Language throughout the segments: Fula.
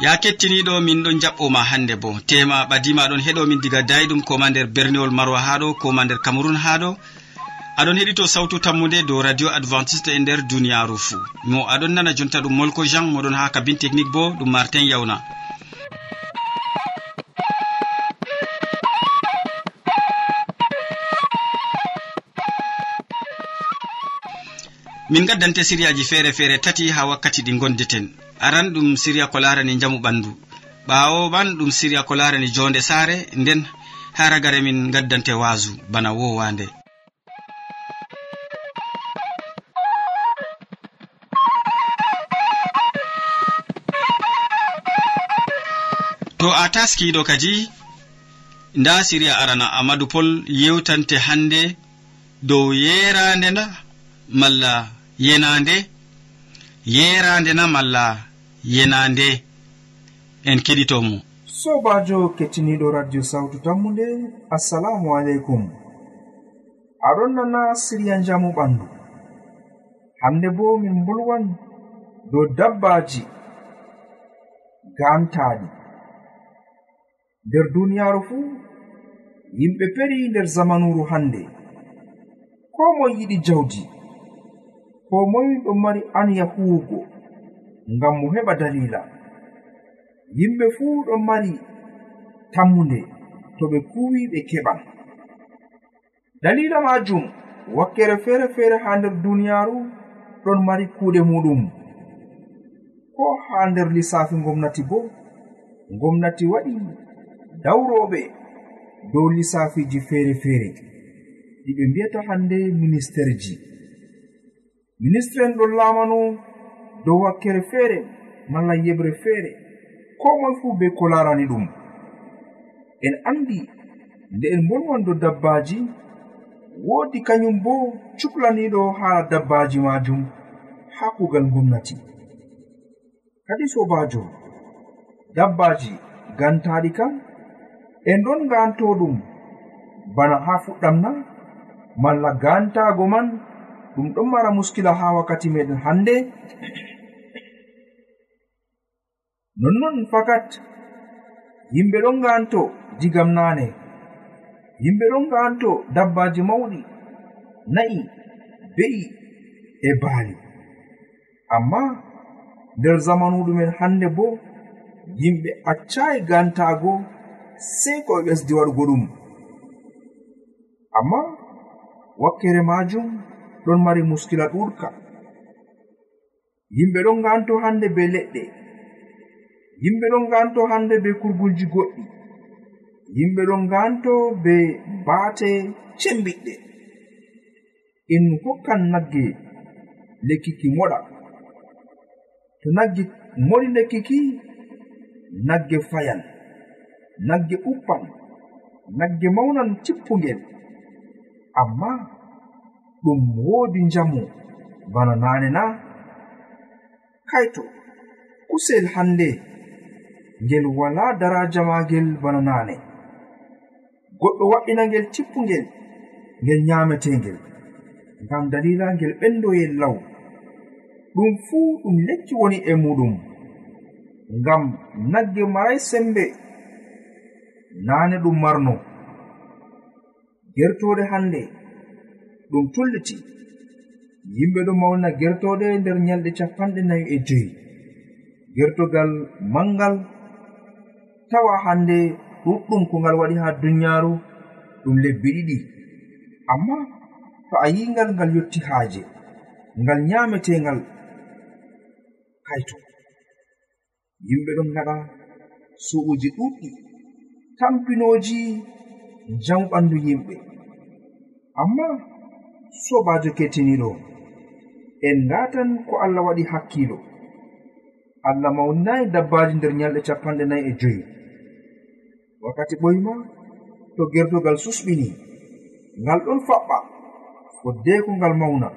ya kettiniɗo min ɗon jaɓɓoma hannde bo. Tema ɓadima ɗon heɗomin diga dayɗum koma nder berniwol marwa haɗo koma nder cameron haɗo aɗon heɗito sawtu tammude dow radio adventiste e nder duniyaru fuu. Mo aɗon nana jonta ɗum molko jean moɗon ha kabin technique bo ɗum martin yawna min gaddante siriyaji feere feere tati ha wakkati ɗi gondeten. Aran ɗum siriya ko larani jamu ɓandu. Ɓawo man ɗum siriya ko larani jonde saare nden ha ragare min gaddante waasu bana wowande. To a taskiɗo kadi nda siriya arana amadou pol yewtante hande dow yerande nda malla yenande yerande na malla yenande. En keɗitomo. Sobajo kettiniɗo radio sawtu tammude assalamu aleykum. Aɗon nana siriya jamu ɓandu. Hande bo min bolwan dow dabbaji gantaɗi. Nder duniyaru fuu yimɓe peri nder zamanuru hande. Ko moy yiɗi jawdi? ko moy ɗon mari anya huwugo ngam mo heɓa dalila. Yimɓe fuu ɗon mari tammunde to ɓe kuwi ɓe keɓan dalila majum wakkere feere feere haa nder duniyaaru ɗon mari kuuɗe muɗum. Ko haa nder lissafi gomnati bo gomnati waɗi dawroɓe dow lissafiji feere feere ɗi ɓe mbiyata hannde ministerji ministre en ɗon laamanu dow wakkere feere malla yeɓre feere. Ko moy fuu be ko larani ɗum? En andi nde en bolwan do dabbaji woodi kañum bo cuklaniɗo haa dabbaji majum haa kugal gomnati kadi sobajo dabbaji gantaɗi kam en ɗon ganto ɗum bana haa fuɗɗam na malla gantago man ɗum ɗon mara muskila ha wakkati meɗen hande. Nonnon fakat yimɓe ɗon ganto digam nane. Yimɓe ɗon ganto dabbaji mawɗi na'i be'i e baali. Amma nder zamanuɗu men hannde bo yimɓe accayi e gantago sei ko ɓe ɓesdi waɗugo ɗum. Amma wakkere majum ɗon mari muskila ɗurka. Yimɓe ɗon ganto hande be leɗɗe. Yimɓe ɗon ganto hande be kurgulji goɗɗi. Yimɓe ɗon ganto be baate cembiɗɗe. En hokkan nagge lekkiki moɗa. To nagge moɗi lekkiki nagge fayan nagge uppan nagge maunan cippugel amma ɗum woodi njamu. Bana naane na kaito kusel hande ngel wala daraja magel bana naane. Goɗɗo wa'ina ngel tippungel ngel nyametengel ngam dalila ngel ɓendoyel law. Ɗum fuu ɗum lekki woni e muɗum. Ngam nagge maray sembe naane ɗum marno. Gertode hande ɗum tulliti. Yimɓe ɗo mawna gertoɗe nder nyalɗe capanɗe nayi e joyi gertogal mangal tawa hande ɗuɗɗum ko ngal waɗi ha duniyaaru ɗum lebbi ɗiɗi. Amma to a yingal ngal yotti haaje ngal nyametengal kayto yimɓe ɗon gaɗa su'uji ɗuɗɗi tampinoji jamu ɓandu yimɓe. Amma sobajo kettiniɗo. En ngatan ko allah waɗi hakkilo allah mawnayi dabbaji nder nyalɗe capanɗe nayi e joyi. Wakkati ɓoyma to gerdugal susɓini ngal ɗon faɓɓa foddeko ngal mawna.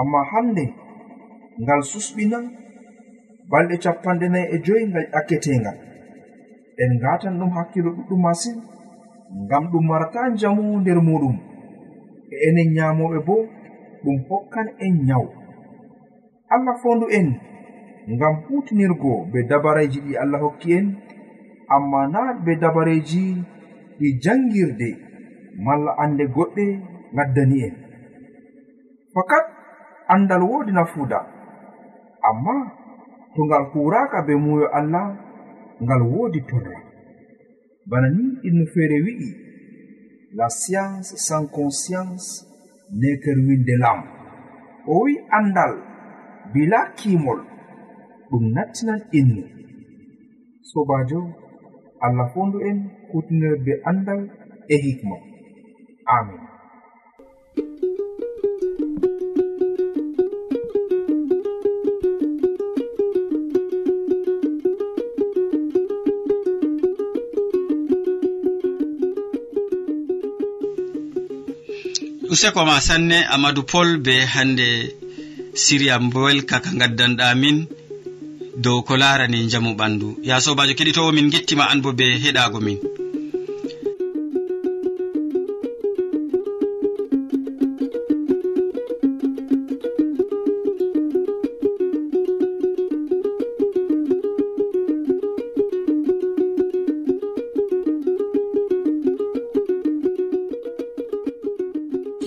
Amma hande ngal susɓina balɗe capanɗe nayi e joyi ngal ƴakketengal en ngatan ɗum hakkilo ɗuɗɗum masin ngam ɗum marata njamu nder muɗum. e enen nyamoɓe bo ɗum hokkan en nyawu. Allah fondu en ngam hutinirgo be dabareji ɗi allah hokki en. Amma na be dabareji ɗi jangirde malla ande goɗɗe gaddani en. Fakat andal wodi nafuuda. Amma to ngal huraka be muyo allah ngal wodi torra. Bana ni inno feere wi'i la science sans conscience n'est que ruine de l'âme. O wi andal bila kimol ɗum nattinan innu. Sobajo allah fondu en kutinir be andal e hikma. Amin. useko ma sanne amadou pol be hande siriya boelka ka gaddanɗamin dow ko larani jamu ɓandu. Ya sobajo keɗitowo min gettima an bo be heɗago min.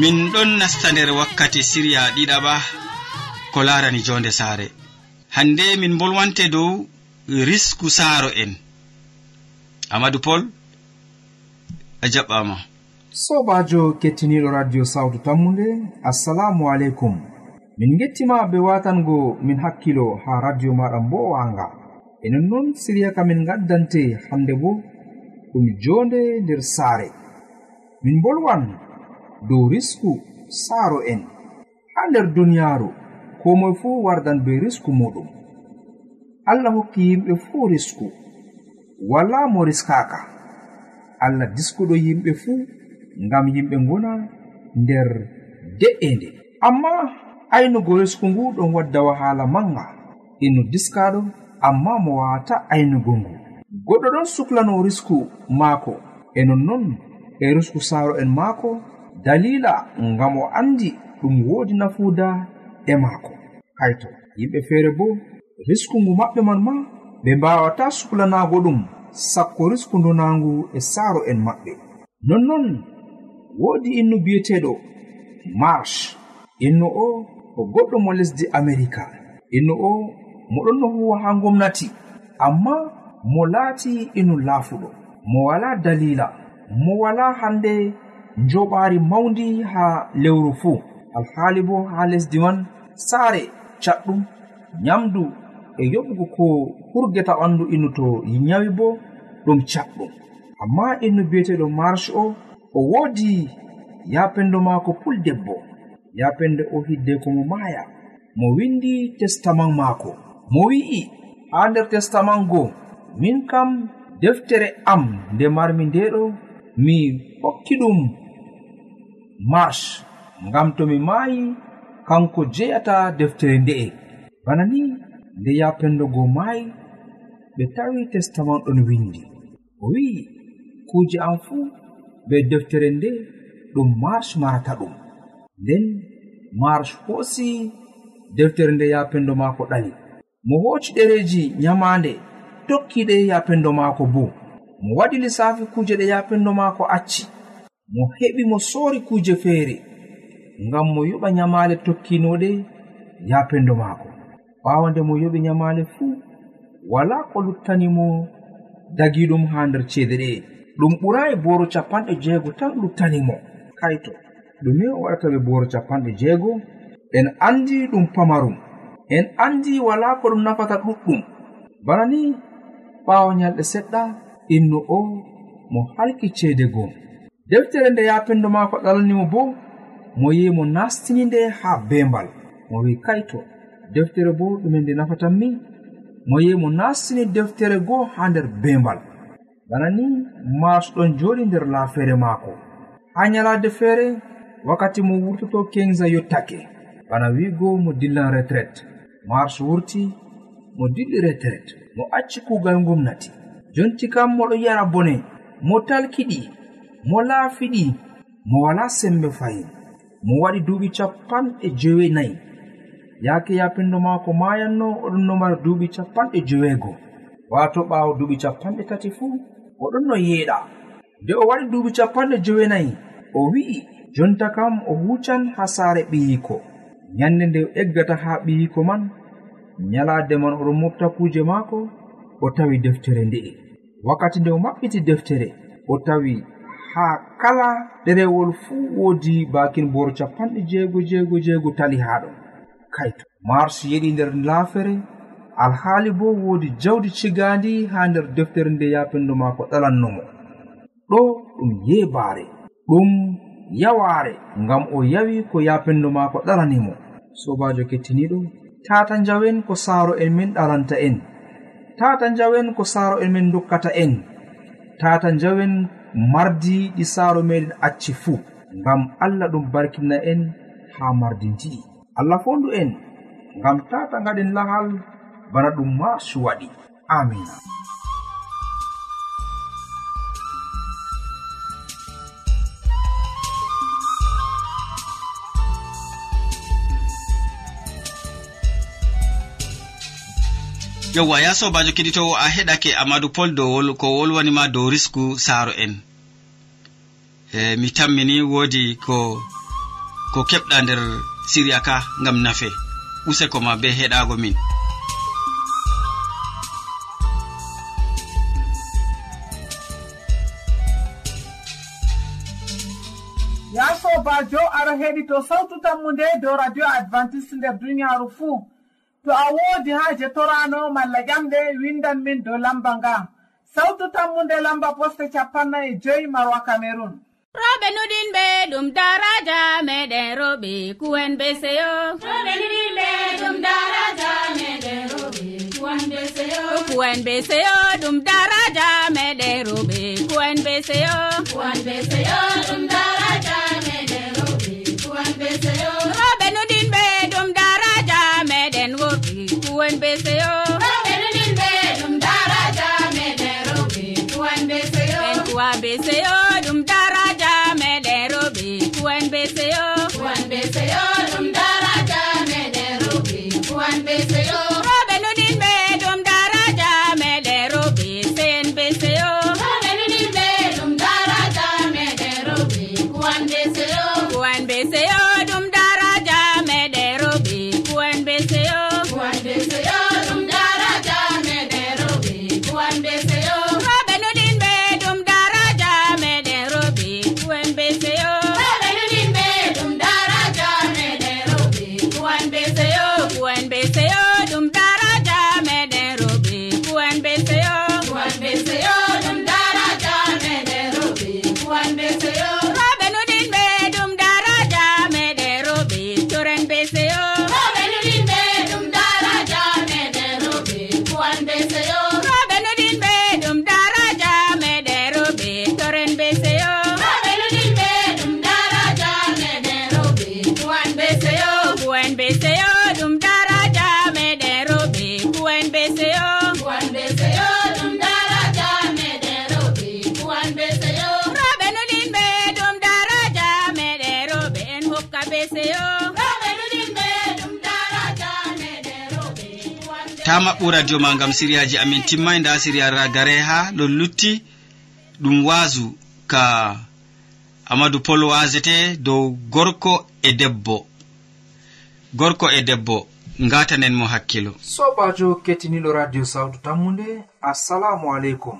min ɗon nasta nder wakkati siriya ɗiɗaɓa ko larani jonde saare. Hande min bolwante dow risku saaro en. Amadou pol a jaɓɓama sobajo kettiniɗo radio sawtu tammude assalamu aleykum. Min gettima be watango min hakkilo ha radio maɗa mbowanga e nonnoon siriya ka min gaddante hande bo ɗum jonde nder saare. Min bolwan dow risku saaro en ha nder duniyaaru ko moye fuu wardan be risku muɗum. Allah hokki yimɓe fuu risku wala mo riskaka allah diskuɗo yimɓe fuu ngam yimɓe ngona nder de'ende amma aynugo risku ngu ɗon wadda wahala manga ino diskaɗo amma mo wawata aynugo ngu. Goɗɗo ɗon suklano risku maako e nonnon e risku saaro en maako dalila ngam o andi ɗum woodi nafuuda e maako. Hayto yimɓe feere bo risku ngu maɓɓe man ma ɓe mbawata suklanago ɗum sakko risku riskundunangu e saaro en maɓɓe. Nonnon woodi innu biyeteɗo marsh. Innu o o goɗɗo mo lesdi amerika. Innu o moɗon no huwa ha gomnati amma mo laati innu laafuɗo. Mo wala dalila mo wala hande joɓaari mawndi haa lewru fuu. Alhaali bo haa lesdi man saare caɗɗum nyamdu e yoɓugo ko hurgeta ɓanndu innu to nyawi bo ɗum caɗɗum. Amma innu biyeteɗo marche o o woodi yapendo maako puldebbo yapende o hiddeko mo maaya. Mo windi testaman maako. Mo wi'i haa nder testaman goo min kam deftere am nde marmi ndeɗo mi hokki ɗum marsh ngam to mi maayi kanko jeyata deftere nde'e bana ni nde yapendogo maayi ɓe tawi testament ɗon windi. O wi'i kuuje am fuu be deftere nde ɗum marsh marata ɗum. Nden marsh hoosi deftere nde yapendo maako ɗali mo hooci ɗereeji nyamaande tokkiɗe yapendo maako boo mo waɗi lissaafi kuuje ɗe yapendo maako acci. mo heɓi mo soori kuje feere ngam mo yoɓa nyamaale tokkinoɗe yapendo maako. Ɓaawa nde mo yoɓi nyamaale fuu wala ko luttanimo dagii ɗum haa nder ceede ɗe. Ɗum ɓuraayi booro capanɗe jeego tan luttanimo kayto ɗume o waɗata ɓe booro capanɗe jeego en andi ɗum pamarum. En andi wala ko ɗum nafata ɗuɗɗum. Bana ni ɓawo nyalɗe seɗɗa innu o mo halki ceede gom deftere nde yapendo maako ɗalanimo bo mo yehi mo nastini nde ha bembal mo wi kaito deftere bo ɗume nde nafatan min mo yehi mo nastini deftere goo ha nder bembal bana ni marso ɗon joɗi nder laafeere maako. Ha nyalade feere wakkati mo wurtoto kenza yottake. Bana wigo mo dillan retraite mars wurti mo dilli retraite mo acci kugal gomnati jonti kam moɗo yara bone mo talkiɗi mo laafiɗi mo wala sembe fayin mo waɗi duuɓi capanɗe jowenayi yaake yapinɗo maako mayanno oɗon no mara duuɓi capanɗe joweego wato ɓaawo duuɓi capanɗe tati fuu oɗon no yeeɗa. Nde o waɗi duuɓi capanɗe jowenayi o wi'i jonta kam o hucan haa saare ɓiyiiko nyannde nde o eggata haa ɓiyiiko man nyalaade man oɗon mofta kuuje maako o tawi deftere nde'e. Wakkati nde o maɓɓiti deftere o tawi ha kala ɗerewol fuu woodi bakin boro capanɗe jeego jeego jeego tali haa ɗon kaito mars yeɗi nder laafere alhaali bo woodi jawdi cigandi ha nder deftere nde yapendo maako ɗalannomo ɗo ɗum yebaare ɗum yawaare ngam o yawi ko yapendo maako ɗalanimo sobajo kettiniɗo tata njawen ko saaro en min ɗalanta en. Tata njawen ko saaro en min dokkata en. Tata njawen mardi ɗi saaro meɗen acci fuu. Ngam allah ɗum barkina en haa mardi ndi'i allah fondu en ngam tata ngaɗen lahal bana ɗum ma waɗi amina yowwa ya sobajo keɗitowo a heɗake amadou pol dowol ko wolwanima dow risku saaro en. E mi tammini woodi ko ko keɓɗa nder siriya ka gam nafe. Useko ma be heɗago min. Ya sobajo aɗa heɗi to sawtu tammu nde dow radio advantice nder duniyaru fuu. to a woodi haaje torano malla ƴamɗe windan min dow lamba nga sawtu tammunde lamba poste capanna e joyi marwa cameron roɓe nuɗinɓe ɗum daraja meɗen roɓe kuwen be seyo. Roɓe nuɗinɓe ɗum daraja meɗen roɓe kuwen be seyo. Kuwen be seyo ɗum daraja meɗen roɓe kuwen be seyo. Kuwen be seyo ɗum ta maɓɓu radio ma gam siriyaji amin timmai nda siriya ragare ha ɗon lutti ɗum wasu ka amadou pol wasete dow gorko e debbo. Gorko e debbo ngatanen mo hakkilo. Sobajo kettiniɗo radio sawtu tammude assalamu aleykum.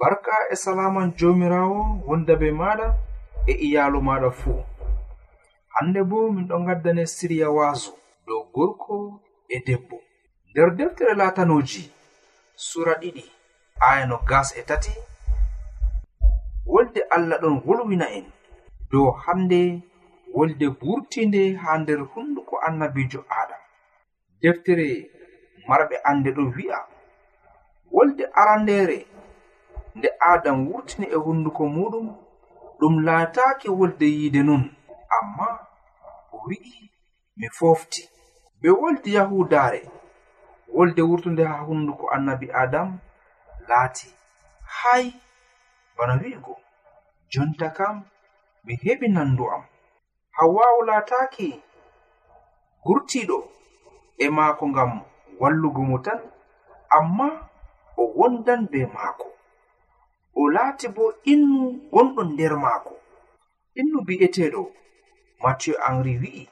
Barka e salaman jomirawo wonda be maɗa e iyalu maɗa fuu. Hande bo min ɗo gaddane siriya wasu dow gorko e debbo. nder deftere latanoji sura ɗiɗi aya no gas e tati wolde allah ɗon wolwina en dow hande wolde wurtinde ha nder hunduko annabijo adam. Deftere marɓe ande ɗo wi'a wolde arandere nde adam wurtini e hunduko muɗum ɗum laataake wolde yiide nun amma o wi'i mi fofti be wolde yahudare wolde wurtunde ha hunduko annabi adam laati. Hay bana wi'igo jonta kam mi heɓi nandu am. Hawwa'u laataki gurtiɗo e maako ngam wallugo mo tan amma o wondan be maako. O laati bo innu gonɗo nder maako. Innu bi'eteɗo mathieu henri wi'i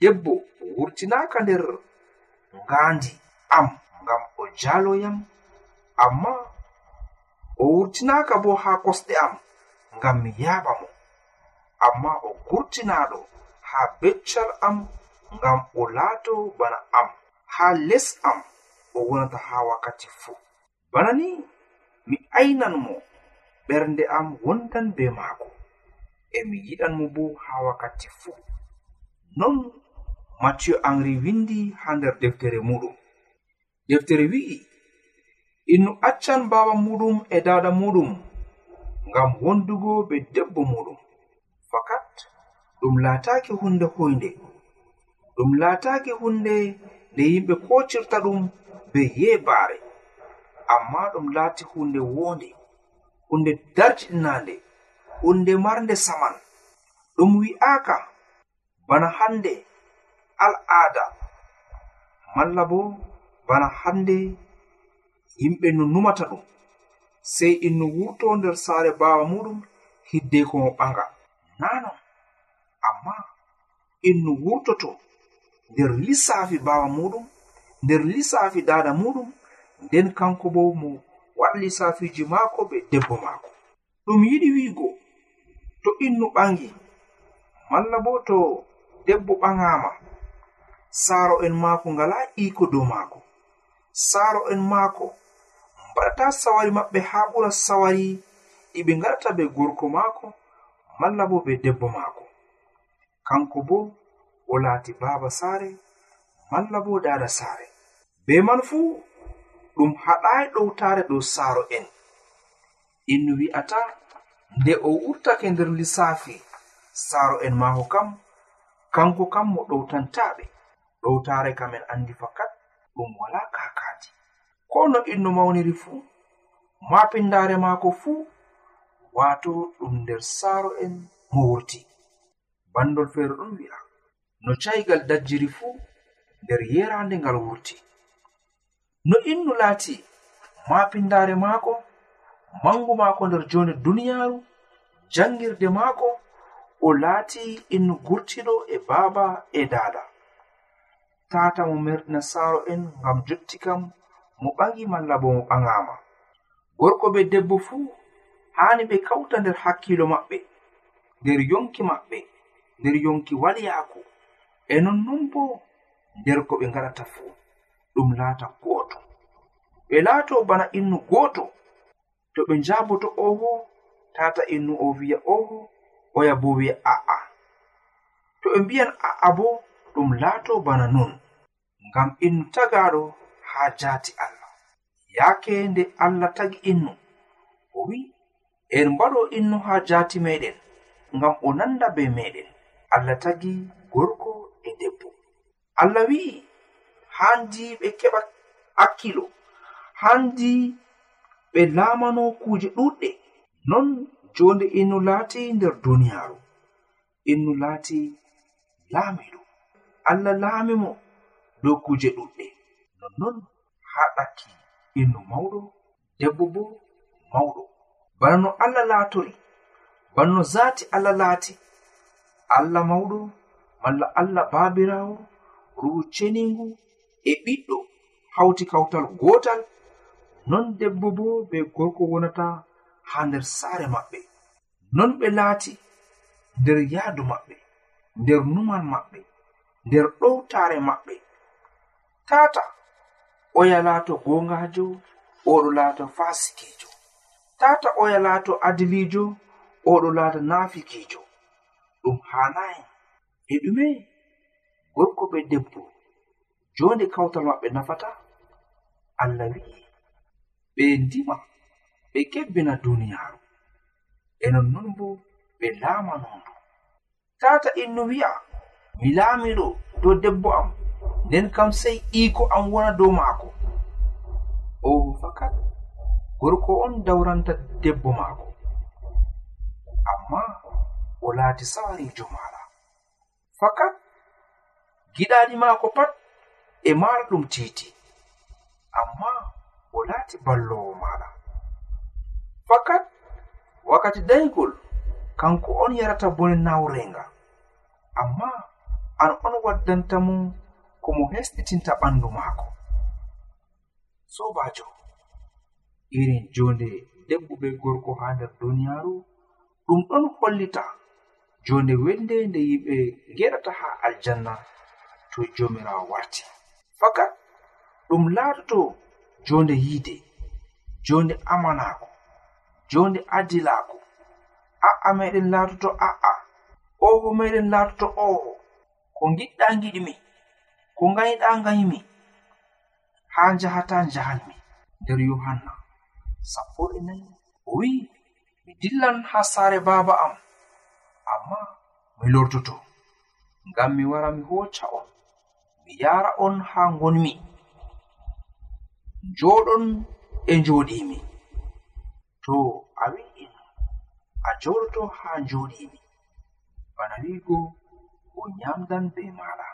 debbo wurtinaka nder ngaandi am ngam o jaloyam amma o wurtinaka bo ha kosɗe am ngam mi yaɓa mo. Amma o gurtinaɗo ha beccal am ngam o laato bana am. Ha les am o wonata ha wakkati fuu bana ni mi aynan mo ɓernde am wondan be maako. E mi yiɗan mo bo ha wakkati fuu non mathieu henri windi ha nder deftere muɗum. Deftere wi'i innu accan baba muɗum e dada muɗum ngam wondugo be debbo muɗum. Fakat ɗum laataki hunde hoynde ɗum laataki hunde nde yimɓe kocirta ɗum be yeebaare. Amma ɗum laati hunde wonde hunde darjiɗinande hunde marnde saman. Ɗum wi'aka bana hande al'aada. Malla bo bana hande yimɓe no numata ɗum. Sei inno wurto nder saare baawa muɗum hiddeko mo ɓaga nanon amma inno wurtoto nder lissafi baawa muɗum nder lissafi dada muɗum nden kanko bo mo waɗa lissafiji maako be debbo maako. Ɗum yiɗi wiigo to innu ɓangi malla bo to debbo ɓagama saaro en maako ngala iko dow maako. Saaro en maako mbaɗata sawari maɓɓe haa ɓura sawari e ɗi ngaɗata be gorko maako malla bo be debbo maako. Kanko bo o laati baaba saare malla bo dada saare. Be man fuu ɗum haɗayi ɗowtaare dow saaro en. Innu wi'ata nde o wurtake nder lissafi saaro en maako kam kanko kam mo ɗowtantaɓe dowtare kam en andi fakat ɗum wala kakaaji ko no innu mawniri fuu mapindare maako fuu wato ɗum nder saaro en mo wurti. Bandol feere ɗon wi'a no caygal dajjiri fuu nder yerande ngal wurti. No innu laati mapindare maako mangu maako nder jone duniyaaru jangirde maako o laati innu gurtiɗo e baaba e daada. tata mo nasaro en ngam jotti kam mo ɓagi malla bo mo ɓagama gorko be debbo fuu hani ɓe kawta nder hakkilo maɓɓe nder yonki maɓɓe nder yonki walyaku e nonnon bo nder ko ɓe ngaɗata fuu ɗum laata gooto. Ɓe laato bana innu gooto to ɓe njaboto oho tata innu o wi'a oho oya bo wi'a a'a. To ɓe mbiyan a'a bo ɗum laato bana non ngam innu tagaɗo haa jaati allah. Yaake nde allah tagi innu. O wi'i en mbaɗo innu haa jaati meɗen ngam o nanda be meɗen allah tagi gorko e debbo. Allah wi'i handi ɓe keɓa hakkilo handi ɓe laamano kuuje ɗuɗɗe non jonde innu laati nder duniyaaru innu laati laamiɗo allah laami mo dow kuuje ɗuɗɗe. Nonnon haa ɗakki innu mawɗo debbo bo mawɗo. Bana no allah laatori bana no zaati allah laati. Allah mawɗo malla allah baabirawo ruhu ceningu e ɓiɗɗo hawti kawtal gotal non debbo bo be gorko wonata haa nder saare maɓɓe. Non ɓe laati nder yaadu maɓɓe nder numan maɓɓe. nder ɗowtare maɓɓe. Tata oya laato gongajo oɗo laata fasikijo tata oya laato adilijo oɗo laata nafikijo ɗum hanayi e ɗume gorko be debbo jonde kawtal maɓɓe nafata allah wi'i. Ɓe ndima ɓe kebbina duniyaru e nonnon bo ɓe laama nondu tata innu wi'a mi laamiɗo dow debbo am. Nden kam sey iiko am wona dow maako. O fakat gorko on dawranta debbo maako. Amma o laati sawarijo maala. Fakat giɗaaɗi maako pat e maara ɗum tiiti. Amma o laati ballowo maala. Fakat wakkati daygol kanko on yarata bone nawrenga. Amma an on waddanta mo ko mo hesɗitinta ɓandu maako. Sobajo irin jonde debbo be gorko ha nder duniyaaru ɗum ɗon hollita jonde welde nde yimɓe geɗata ha aljanna to jomirawo warti. Fakat ɗum laatoto jonde yiide jonde amanaako jonde adilaako a'a meɗen laatoto a'a oho meɗen laatoto oho ko giɗɗa giɗmi ko gayɗa gaymi ha jahata njahanmi nder yohanna sappo e nayi o wi'i mi dillan ha saare baaba am amma mi lortoto ngam mi wara mi hocca on mi yara on ha gonmi joɗon e joɗimi to a wi'in a joɗoto ha joɗimi bana wigo o nyamdan be maɗa.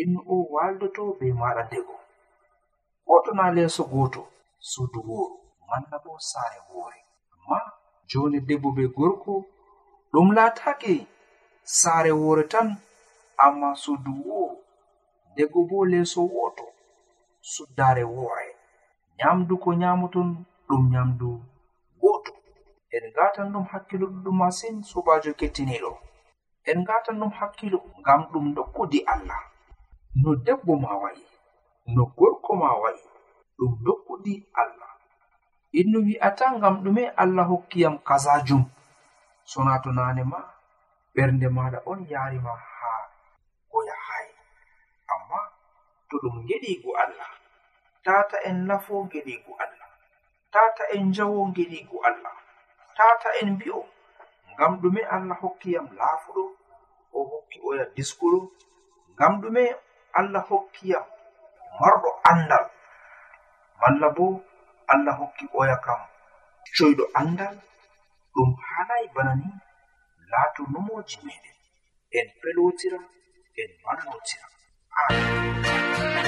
En o waldoto be maɗa ndego. Hotona leeso goto sudu wooru manna bo saare woore amma jonde debbo be gorko ɗum laatake saare woore tan amma sudu wooru ndego bo leeso woto suddare woore nyamdu ko nyamoton ɗum nyamdu goto. En gatan ɗum hakkilo ɗuɗɗum masin sobajo kettiniɗo. en ngatan ɗum hakkilo ngam ɗum dokkudi allah. No debbo ma wa'i no gorko ma wa'i ɗum dokkudi allah. Innu wi'ata ngam ɗume allah hokkiyam kazajum sona to nane ma ɓernde maɗa on yarima ha goya hayi amma to ɗum geɗigo allah tata en nafo geɗigo allah tata en jawo geɗigo allah tata en mbi'o ngam ɗume allah hokkiyam laafuɗo o hokki oya diskuɗo. Ngam ɗume allah hokkiyam marɗo andal malla bo allah hokki oya kam coyɗo andal ɗum hanayi bana ni laato nomoji meɗen en pelotira en mallotira amin.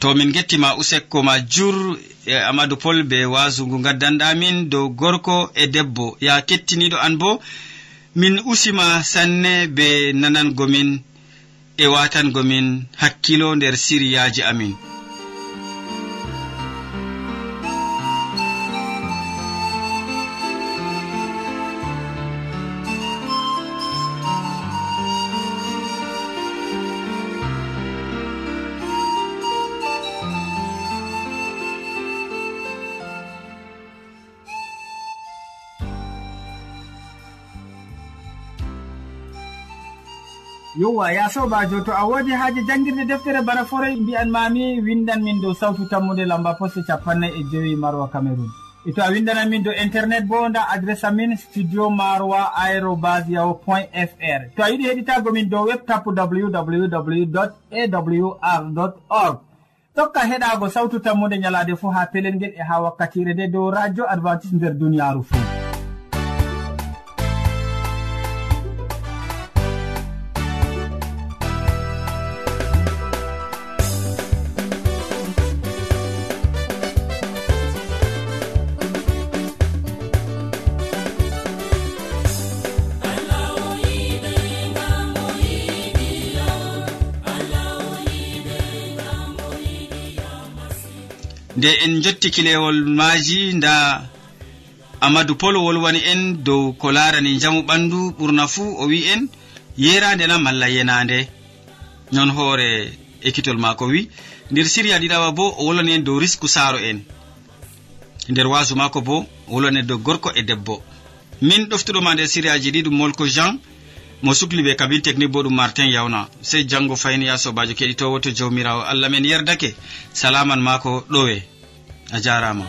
to min gettima usekko ma jur e amadou pol be wasu ngu gaddanɗamin dow gorko e debbo. Ya kettiniɗo an bo min usima sanne be nanangomin e watangomin hakkilo nder siriyaji amin. yowa ya sobajo to a wodi haaji jangguirde deftere bana forey mbiyan mami windan min dow sawtu tammude lamba poste capannay e joyi marwa cameron e to a windanan min dow internet bo nda adresse amin studio maroa aérobas yaho point fr to a yiɗi heɗitago min dow web tapu www awr org. Tokka heɗago sawtu tammude ñalade fo ha pelel ngel e ha wakkatire nde dow radio advantice nder duniyaru fou nde en jotti kilewol maaji nda amadou pol wolwani en dow ko larani jamu ɓandu ɓurna fuu o wi en yerande na malla yenande. Non hoore ekkitol maako wi. Nder siriya ɗiɗawa bo o wolwani en dow risku saaro en. Nder wasu maako bo o wolwani en dow gorko e debbo. Min ɗoftuɗoma nder siriyaji ɗi ɗum molko jean mo sukli ɓe kabin technique bo ɗum martin yawna. Sey janngo fayni ya sobajo keɗitowo to jawmirawo. Allah men yerdake. Salaman mako ɗowe. A jarama.